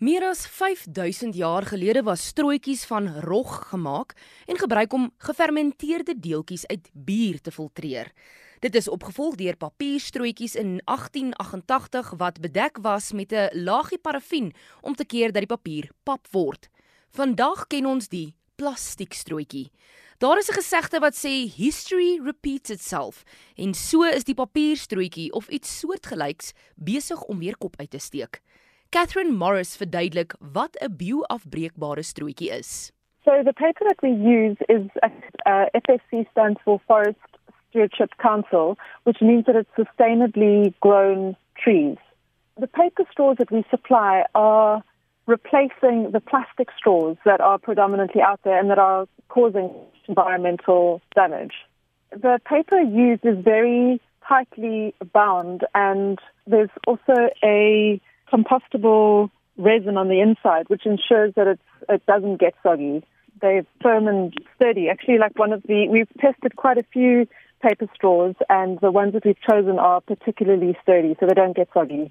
Meer as 5000 jaar gelede was strooitjies van rog gemaak en gebruik om gefermenteerde deeltjies uit bier te filtreer. Dit is opgevolg deur papierstrooitjies in 1888 wat bedek was met 'n laagie parafin om te keer dat die papier pap word. Vandag ken ons die plastiekstrootjie. Daar is 'n gesegde wat sê history repeats itself en so is die papierstrooitjie of iets soortgelyks besig om weer kop uit te steek. Catherine Morris verduidelik wat 'n bioafbreekbare strootjie is. So the paper that we use is uh, FSC stands for Forest Stewardship Council, which means that it's sustainably grown trees. The paper straws that we supply are replacing the plastic straws that are predominantly out there and that are causing environmental damage. The paper used is very tightly bound and there's also a compostable resin on the inside, which ensures that it's, it doesn't get soggy. They're firm and sturdy. Actually, like one of the, we've tested quite a few paper straws, and the ones that we've chosen are particularly sturdy, so they don't get soggy.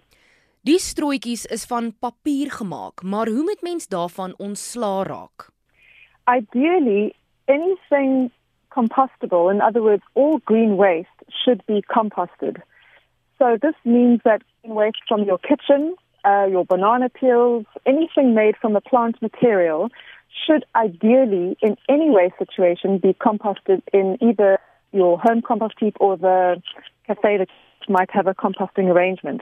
Die strooitjies is van papier gemaak, maar hoe moet mens daarvan ontslaa raak? Ideally, anything compostable, in other words, all green waste should be composted. So this means that waste from your kitchen, uh, your banana peels, anything made from a plant material should ideally, in any way situation, be composted in either your home compost heap or the cafe that might have a composting arrangement.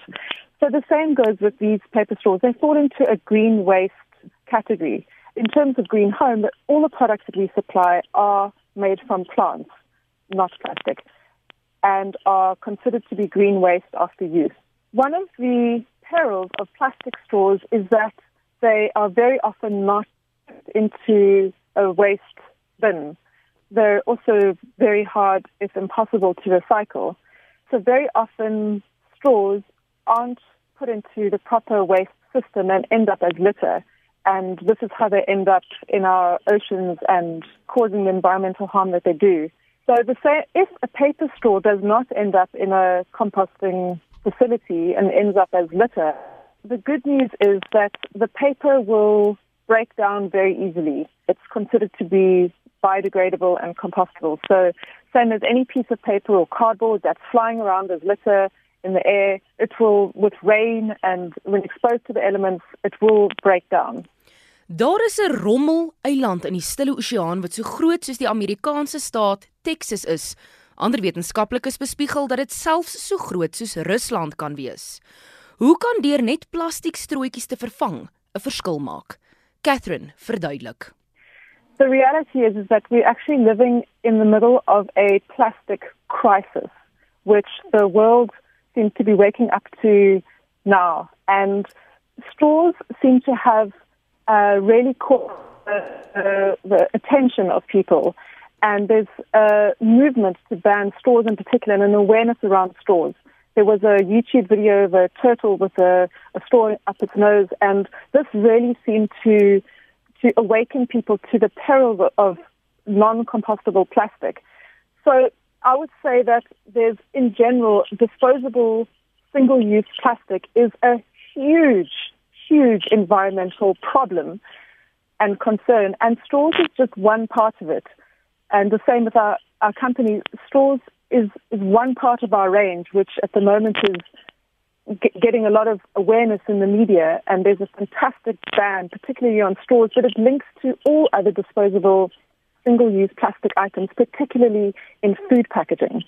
So the same goes with these paper straws. They fall into a green waste category. In terms of green home, all the products that we supply are made from plants, not plastic, and are considered to be green waste after use. One of the perils of plastic straws is that they are very often not put into a waste bin. They're also very hard, if impossible, to recycle. So very often straws aren't put into the proper waste system and end up as litter. And this is how they end up in our oceans and causing the environmental harm that they do. So the say, if a paper straw does not end up in a composting facility and ends up as litter, the good news is that the paper will break down very easily. It's considered to be biodegradable and compostable. So, same as any piece of paper or cardboard that's flying around as litter in the air, it will, with rain and when exposed to the elements, it will break down. Daar is 'n rommel eiland in die Stille Oseaan wat so groot soos die Amerikaanse staat Texas is. Ander wetenskaplikes bespiegel dat dit selfs so groot soos Rusland kan wees. Hoe kan deur net plastiekstrootjies te vervang 'n verskil maak? Catherine verduidelik. The reality is is that we're actually living in the middle of a plastic crisis which the world seems to be waking up to now and straws seem to have uh, really caught uh, the attention of people and there's a movement to ban straws in particular and an awareness around straws. There was a YouTube video of a turtle with a, a straw up its nose, and this really seemed to to awaken people to the perils of non-compostable plastic. So I would say that there's, in general, disposable single-use plastic is a huge, huge environmental problem and concern, and straws is just one part of it. And the same with our, our company. Straws is, is one part of our range, which at the moment is getting a lot of awareness in the media. And there's a fantastic ban, particularly on straws, but it links to all other disposable single use plastic items, particularly in food packaging.